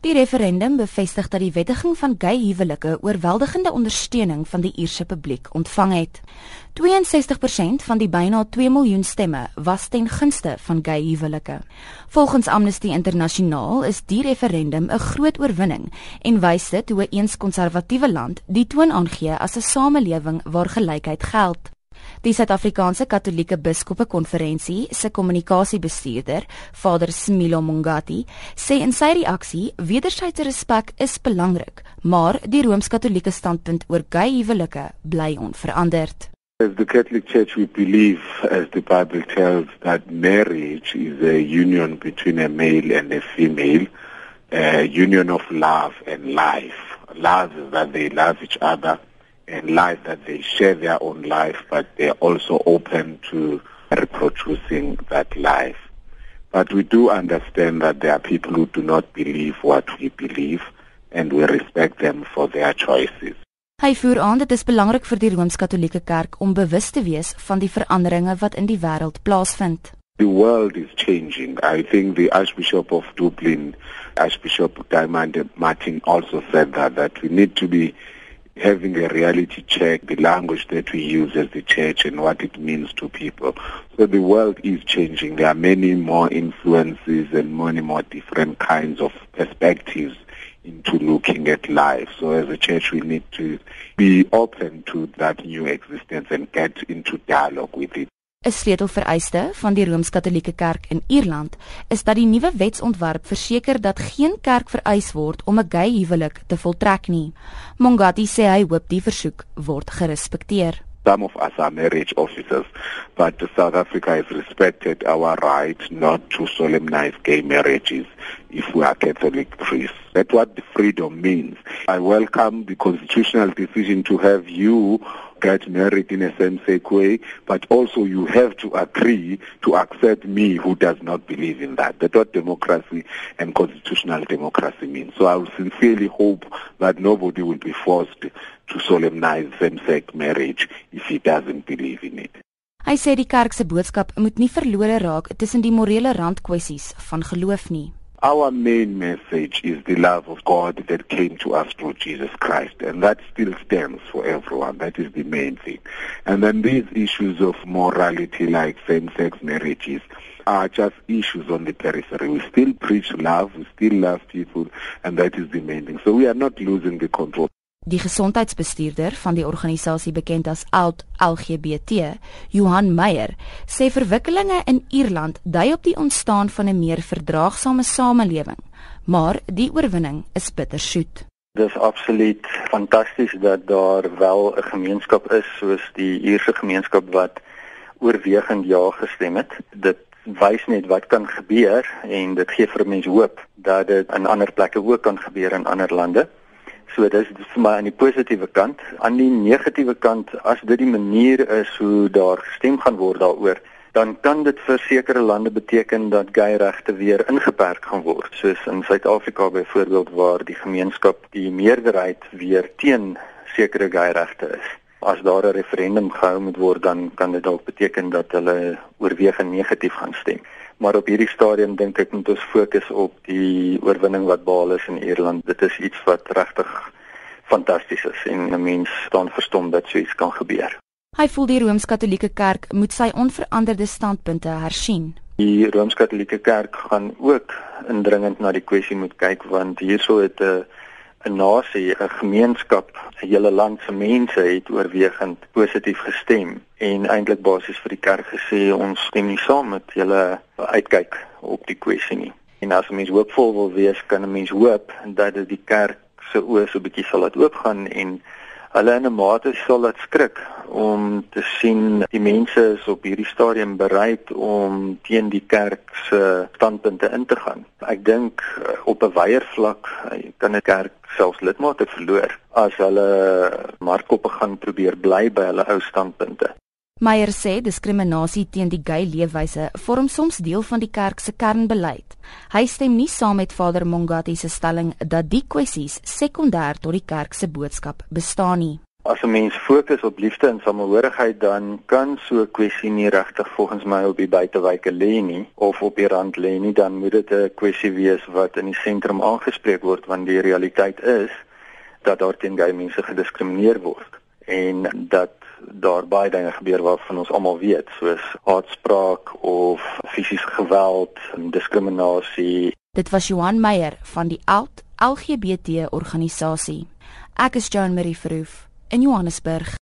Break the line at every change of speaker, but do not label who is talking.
Die referendum bevestig dat die wettiging van gay huwelike oorweldigende ondersteuning van die Ierse publiek ontvang het. 62% van die byna 2 miljoen stemme was ten gunste van gay huwelike. Volgens Amnesty Internasionaal is die referendum 'n groot oorwinning en wys dit hoe 'n eens konservatiewe land die toon aangee as 'n samelewing waar gelykheid geld. Die Suid-Afrikaanse Katolieke Biskope Konferensie se kommunikasiebestuurder, Vader Smilo Mongati, sê in sy reaksie: "Wederwysige respek is belangrik, maar die Rooms-Katolieke standpunt oor gay huwelike bly onveranderd."
As the Catholic Church, we believe, as the Bible tells, that marriage is a union between a male and a female, a union of love and life. Love is that they love each other life that they share their own life, but they're also open to reproducing that life. But we do understand that there are people who do not believe what we believe, and we respect them for their choices.
Hy voer aan dit is belangrik vir die Rooms-Katolieke Kerk om bewus te wees van die veranderinge wat in die wêreld plaasvind.
The world is changing. I think the Archbishop of Dublin, Archbishop Diamond Martin also said that that we need to be having a reality check the language that we use as the church and what it means to people. So the world is changing. There are many more influences and many more different kinds of perspectives into looking at life. So as a church, we need to be open to that new existence and get into dialogue with it.
'n Sleutelvereiste van die Rooms-Katolieke Kerk in Ierland is dat die nuwe wetsontwerp verseker dat geen kerk vereis word om 'n gay huwelik te voltrek nie. Mongati sê hy hoop die versoek word gerespekteer.
Some of us are marriage officers, but South Africa has respected our right not to solemnize gay marriages if we are Catholic priests. That's what the freedom means. I welcome the constitutional decision to have you get married in a same-sex way, but also you have to agree to accept me who does not believe in that. That's what democracy and constitutional democracy means. So I would sincerely hope that nobody will be forced to solemnize same-sex marriage if he doesn't believe in it.
Hy sê die kerk se boodskap moet nie verlore raak tussen die morele randkwessies van geloof nie.
Our main message is the love of God that came to us through Jesus Christ, and that still stands for everyone. That is the main thing. And then these issues of morality, like same-sex marriages, are just issues on the periphery. We still preach love, we still love people, and that is the main thing. So we are not losing the control.
Die gesondheidsbestuurder van die organisasie bekend as ALT LGBT, Johan Meyer, sê verwikkelinge in Ierland dui op die ontstaan van 'n meer verdraagsame samelewing, maar die oorwinning is bittersoet.
Dit is absoluut fantasties dat daar wel 'n gemeenskap is soos die Ierse gemeenskap wat oorwegend ja gestem het. Dit wys net wat kan gebeur en dit gee vir mense hoop dat dit in ander plekke ook kan gebeur in ander lande. So dis vir my aan die positiewe kant. Aan die negatiewe kant, as dit die manier is hoe daar gestem gaan word daaroor, dan kan dit vir sekere lande beteken dat gay regte weer ingeperk gaan word, soos in Suid-Afrika byvoorbeeld waar die gemeenskap die meerderheid weer teen sekere gay regte is. As daar 'n referendum gehou moet word, dan kan dit dalk beteken dat hulle oorwegend negatief gaan stem maar op hierdie stadium dink ek moet ons fokus op die oorwinning wat behaal is in Ierland. Dit is iets wat regtig fantasties is en 'n mens staan verstom dat so iets kan gebeur.
Hy voel die Rooms-Katolieke Kerk moet sy onveranderde standpunte hersien.
Die Rooms-Katolieke Kerk gaan ook indringend na die kwessie moet kyk want hierso het 'n 'n nasie, 'n gemeenskap, 'n hele land se mense het oorwegend positief gestem en eintlik basies vir die kerk gesê ons stem nie saam met julle uitkyk op die kwessie nie. En as 'n mens hoopvol wil wees, kan 'n mens hoop dat dit die kerk se oë so 'n bietjie sal laat oopgaan en hulle in 'n mate sal dit skrik om te sien die mense is op hierdie stadium bereid om teen die kerk se standpunte in te gaan. Ek dink eh, op 'n wyeer vlak eh, kan 'n kerk selfs lidmate verloor as hulle markoppe gaan probeer bly by hulle ou standpunte.
Meyer sê diskriminasie teen die gay leefwyse vorm soms deel van die kerk se kernbeleid. Hy stem nie saam met Vader Mongati se stelling dat die kwessies sekondêr tot die kerk se boodskap bestaan nie.
As 'n mens fokus op liefde en samehorigheid, dan kan so 'n kwessie nie regtig volgens my op die buitewyke lê nie of op die rand lê nie, dan moet dit 'n kwessie wees wat in die sentrum aangespreek word want die realiteit is dat daar teen gay mense gediskrimineer word en dat daar baie dinge gebeur waarvan ons almal weet soos haatspraak of fisiese geweld en diskriminasie.
Dit was Johan Meyer van die OUT LGBT organisasie. Ek is Joan Marie Verhoef in Johannesburg.